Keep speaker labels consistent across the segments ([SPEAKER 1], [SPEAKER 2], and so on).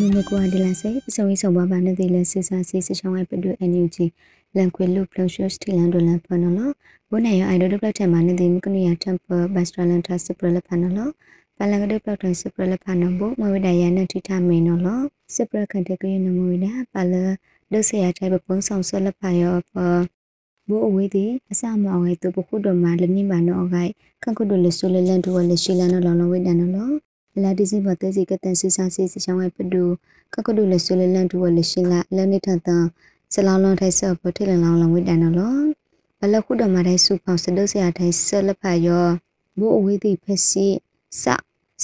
[SPEAKER 1] နုမကွာဒီလာစေပစုံရေးဆောင်ပါပါနေတိလဲစစ်စာစီစစ်ချောင်းဝဲပဒွအန်ယူဂျီလန်ခွေလုပလုံရှုစတီလန်ဒိုလန်ဖနလောဘုနေရအိုင်ဒိုဒပလက်ထဲမှာနေတိမကနီယာတမ်ပဘတ်စထရလန်ထစပရလဖနလောပလကဒပလက်ထဲစပရလဖနဘမဝိဒယာနထိထမေနောလောစပရခန်တကရနမဝိဒပလဒုဆေရတိုင်ပပုံဆောင်ဆွလဖယောပဘိုးအဝေးသည်အစမောင်ရဲ့သူပခုတော်မှာလနိမနောဂိုက်ခန့်ကုတ်တို့လဆူလလန်တို့လရှိလန်နော်လောဝိဒန်နော် လာဒီစီဘတဲစီကတန်ဆူဆာစီစချောင်းဝဲပဒူကကဒူလဆူလလန်တူဝလရှိလာလန်နေထန်တန်ဆလောင်းလောင်းထိုက်ဆော့ပထိလလောင်းလောင်းဝိတန်နော်လောဘလခုဒမတိုင်းစုပေါစဒုစရထိုင်ဆလဖာယောဘိုးအဝေးတိဖက်စီစ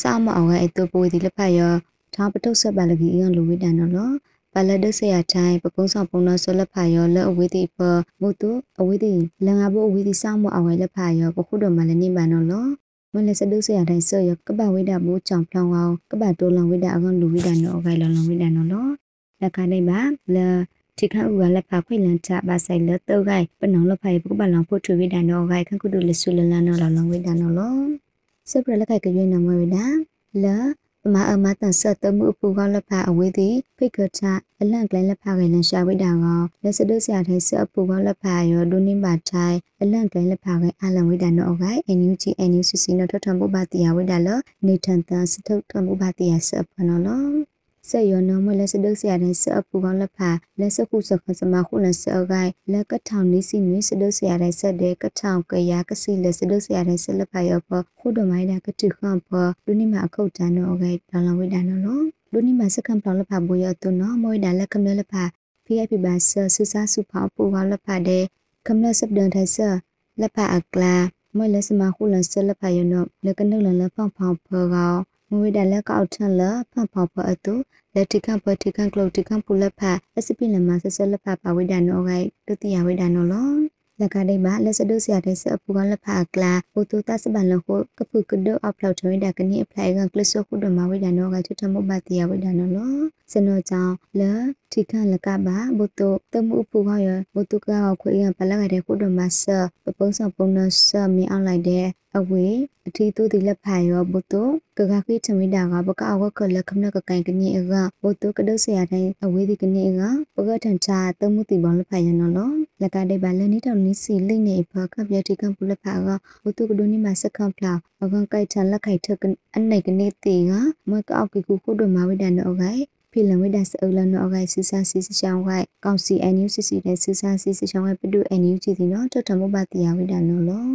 [SPEAKER 1] စာမအောင်ရဲ့အတူပွေဒီလဖာယောထားပတုဆက်ပါလကြီးအန်လိုဝိတန်နော်လောပလဒဆရာတိုင်းပကုံးဆောင်ပုံတော်ဆလဖာယောလက်အဝေးတိပမုတုအဝေးတိလငါဘိုးအဝေးတိစမအောင်ရဲ့လက်ဖာယောပခုတော်မလည်းနေပါနော်လော မလစဒုစရတိုင်းဆောရကပဝိဒဘူချောင်ဖောင်းအောင်ကပတိုးလောင်ဝိဒအကောင်လူဝိဒနော်ဂိုင်လောင်လောင်ဝိဒနော်လောလက်ကနေပါလတိခါဥကလက်ဖာခွေလန်ချပါဆိုင်လတော့ဂိုင်ပနောလဖိုင်ပုပလောင်ဖို့ထွေဝိဒနော်ဂိုင်ခန့်ကုတုလဆူလလန်နော်လောင်လောင်ဝိဒနော်လောစပရလက်ခိုင်ကရွေးနော်မဝိဒလာ မအမတန်ဆက်တမှုပူကလက်ဖာအဝေးသည်ဖိတ်ကချအလန့်ကလိုင်းလက်ဖာကလည်းရှာဝိတာကောလက်စဒုဆရာတဲ့ဆက်ပူကလက်ဖာရောဒုနိပါထိုင်အလန့်ကလိုင်းလက်ဖာကအလန့်ဝိတာနော်ဂိုင်အန်ယူဂျီအန်ယူစီစီနော်ထထမှုပါတီယာဝိတာလနေထန်တန်စထုထမှုပါတီယာဆက်ဖနော်လော ဆက်ရနမလက်စဒုဆရာတဲ့ဆက်ပူကလက်ဖာလက်စခုစခစမခုလက်စအဂိုင်လက်ကထောင်နေစီနွေစဒုဆရာတဲ့ဆက်တဲ့ကထောင်ကရကစီလက်စဒုဆရာတဲ့ဆက်လက်ဖာရောခုဒမိုင်းတာကတိခန့်ဖဒုနိမအခုတ်တန်နော်ဂိုင်ဒေါ်လာဝိတာနော်လောဒုနိမစကံပလောလဖာဘူရတုနော်မွေဒါလက်ကမလဖာ VIP ဘာဆဆူဆာစုဖောပူကလဖာတဲ့ကမလစပ်ဒန်ထိုင်ဆလက်ဖာအကလာမွေလက်စမခုလဆလက်ဖာယနောလက်ကနုလလဖောင်းဖောင်းဖောကော မွေဒါလက်ကောက်ထန်လဖန်ဖောင်းဖောအတူလက်တိကပတိကကလုတ်တိကပူလက်ဖာအစပိလမဆဆလက်ဖာပါဝိဒါနောဂိုင်တတိယဝိဒါနောလော လက်ကဒိမလက်စဒုစရတဲ့စအပူကလဖာကလာဟိုတူတစပန်လခုကပုကဒအပလောက်ထွေးဒါကနိအပလိုက်ကကလစခုဒမဝိဒါနောကချထမဘတိယဝိဒါနောလောစနောကြောင့်လထိခလကဘာဘုတုတမှုပူခရဘုတုကခွေရပလကတဲ့ခုဒမဆပပုံးစပုံနဆမင်းအောင်လိုက်တဲ့အဝေးအထီတူဒီလက်ဖာရောဘုတုကကခိချမီတာကဘကအဝကလခမနကကိုင်ကနိအကဘုတုကဒုစရတဲ့အဝေးဒီကနိကပကထန်ချတမှုတိဘောလက်ဖာရနော်လော လက်ကတဲ့ဘာလနီတောင်နီစီလိနေဖကပြတိကံပူလက်ဖာကဘုတုကဒုနိမစကံဖလာအကန်ကိုက်ချန်လက်ခိုက်ထကအနိုင်ကနိတီကမကောက်ကိခုခုဒမဝိဒနောဂိုင်ဖိလဝိဒစအုလနောဂိုင်စူဆာစီစချောင်းဝိုင်ကောင်စီအန်ယူစီစီတဲ့စူဆာစီစချောင်းဝိုင်ပဒုအန်ယူကြည့်ဒီနော်တထမဘတိယဝိဒနောလော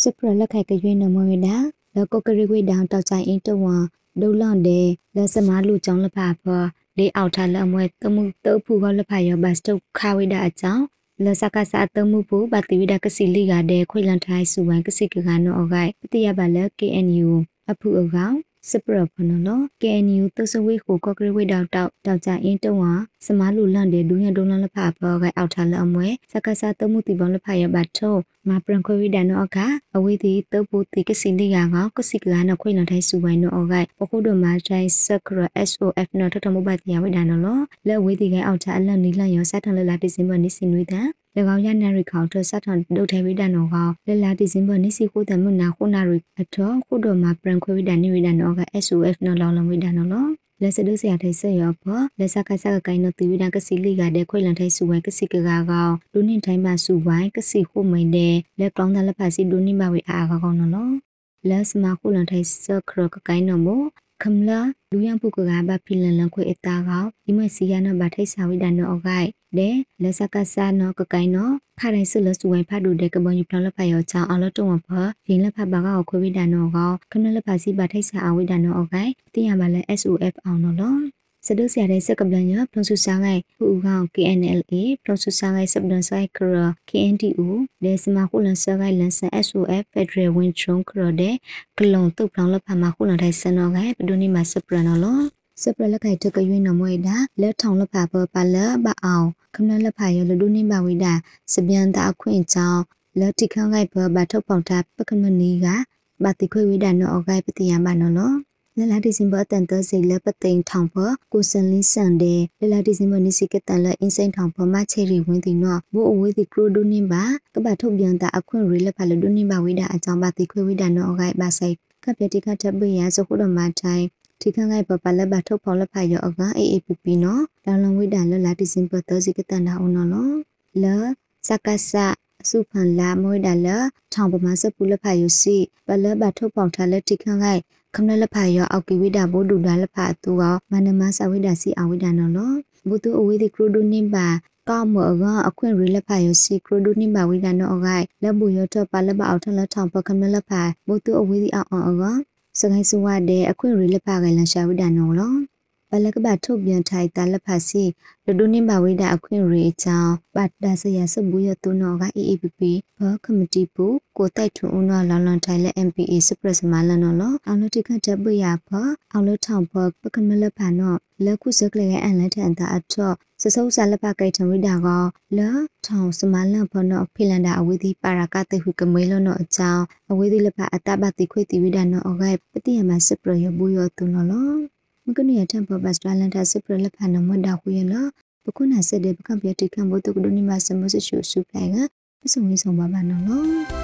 [SPEAKER 1] စပရလက်ခိုက်ကရွေးနမဝိဒလကောကရိဝိဒံတောက်ချိုင်အင်းတဝံဒုလန်တဲ့လက်စမားလူကြောင့်လက်ဖာဖောလေအောက်ထားလက်အမွဲတမှုတုပ်ဖူကလက်ဖာရောဘတ်စတုခါဝိဒအကြောင်း လစကဆာတမှုပူဘတိဝိဒကစီလီကတဲ့ခွေလန်ထိုင်စုဝိုင်ကစီကကနောအဂိုင်ပတိယဘလက် KNU အဖူအကောင် စပရဖနလော KNU သစဝေကိုကော့ကရဝေတောက်တောက်တောက်ကြအင်းတုံးဟာစမားလူလန့်တဲ့ဒူးရဒုံလလဖဘောကအောက်ထားလအမွဲစကဆာတမှုတိဘောလဖရဘတ်ထိုမပရန်ခွေဝိဒနောကအဝေးတီတပုတိကစီလီကကကစီကလာနခွေလထိုင်စုဝိုင်းနောအဂိုင်ပခုဒမထိုင်စကရ SOF နောထထမဘတ်တရဝိဒနောလောလက်ဝေးတီကအောက်ထားအလန့်နီလန့်ရောစတ်ထန်လလာဒီဇင်ဘာနိစီနွေတန်၎ င်းရနရီခေါထစတ်ထန်ဒုထေဝိဒနောကလလာဒီဇင်ဘာနိစီခုတမနာခုနာရီအထောခုဒမပရန်ခွေဝိဒနိဝိဒနောက SOF နောလောလဝိဒနောလောလက်စဒုစရာထိုင်ဆက်ရောပေါ်လက်စကဆက်ကကိုင်းနတီဝိဒကစီလီကတဲ့ခွေလန်ထိုင်စုဝိုင်းကစီကကကောင်လူနင်းထိုင်းပါစုဝိုင်းကစီခုမိန်တဲ့လက်ကောင်းတဲ့လက်ဖက်စီလူနင်းပါဝေအာကောင်နော်လက်စမခုလန်ထိုင်ဆက်ခရကကိုင်းနော်မ ခမလာလူယံပုကကဘာဖိလန်လန်ခွေအတာကောဒီမစီယနာဘာထိုက်စာဝိဒနောအဂိုက်တဲ့လက်စကဆာနောကကိုင်းနောဖာတိုင်းဆလစဝိုင်ဖတ်ဒူတဲ့ကဘွန်ယူပလလဖတ်ရောချောင်းအလတုံဝဖရင်လက်ဖတ်ဘာကောခွေဝိဒနောကောခမလက်ဖတ်စီဘာထိုက်စာအဝိဒနောအဂိုက်တင်ရပါလဲ SOF အောင်နော်လော စဒုစရတဲ့စကပလန်ရပလုံစုစားကိုင်ဟူကောင် KNLA ပလုံစုစားကိုင်စပဒန်ဆိုင်ကရ KNDU ဒေစမခုလန်ဆာကိုင်လန်ဆန် SOF Federal Wind Drone ကရတဲ့ကလုံတုတ်ပလောင်လဖမှာခုလန်ထိုင်စနောကိုင်ပဒုနိမစပရနော်လောစပရလက်ခိုင်တကရွေးနမွေတာလက်ထောင်လက်ဖာပပါလဘအောင်ခမနလက်ဖာရလဒုနိမဝိတာစပြန်တာအခွင့်ချောင်းလက်တိခန့်ကိုင်ပဘထုတ်ပေါတာပကမနီကဘာတိခွေဝိတာနော်အဂိုင်ပတိယမနော်လော လလာဒီဇင်ဘာတန်တစီလပသိန်ထောင်ဖကိုစန်လင်းဆန်တဲ့လလာဒီဇင်ဘာနိစီကတန်လအင်းစိန်ထောင်ဖမချေရီဝင်းတီနော်ဘိုးအဝေးတီကရိုဒိုနင်းပါကပထုတ်ပြန်တာအခွင့်ရီလက်ဖလဒိုနင်းပါဝိဒါအကြောင်းပါတိခွေဝိဒါနော်အဂိုက်ပါဆိုင်ကပြတိကထပ်ပရစခုတော်မှာတိုင်းထိခန့်ငိုက်ပပလက်ပါထုတ်ဖော်လက်ဖာရောအက AAPP နော်လောင်လုံဝိဒါလလာဒီစင်ပတော်စီကတန်တာအောင်နော်လစကဆာစုဖန်လာမွေဒါလထောင်ပမာစပူလက်ဖာယစီပလက်ပါထုတ်ဖော်ထားလက်ထိခန့်ငိုက် ခမနလက်ဖာရောအောက်ကီဝိဒါဘိုဒူဒါလက်ဖာတူကမနမဆဝိဒါစီအဝိဒါနော်လောဘူတူအဝိဒီကရူဒူနိဘာကောမောကအခွင့်ရလက်ဖာယစီကရဒုနိမဝိဒနောအဂိုင်လက်ဘူရထပလက်ပအောက်ထလက်ထောင်ပကမလက်ဖာဘုတုအဝိဒီအောင်အောင်အကစကိုင်းစဝတဲ့အခွင့်ရလက်ဖာကလန်ရှာဝိဒနောလော ပလကဘထုတ်ပြန်ထိုက်တာလက်ဖာစီဒဒုနိမဝိဒအခွင့်ရချောင်းပတ်ဒါဆရာစဘူးရတုနောက EAPP ဘကမတီပူကိုတိုက်ထွန်းဦးနောလောင်လွန်ထိုင်လက် MPA စပရစမလန်နောလောအောင်လတိခတ်တပ်ပရဖအောင်လထောင်ဖပကမလက်ဖာနောလက်ခုစကလေအန်လက်ထန်တာအထော့စစုံစာလက်ဖကိတ်ထဝိဒါကလထောင်စမလန်ဖနောဖိလန်ဒါအဝိဒီပါရာကတဟုကမေလနောအချောင်းအဝိဒီလက်ဖအတဘတိခွေတီဝိဒါနောအဂိုင်ပတိယမစပရယဘူယောတုနောလော မကနိယတမ်ပဘတ်စတလန်တာစပရလက်ဖနမဒါခုယလပခုနာဆက်တဲ့ပကံပြတိကံဘုတုကဒုနိမစမစရှုစုပလိုင်ကပစုံဝေးဆောင်ပါပါနော်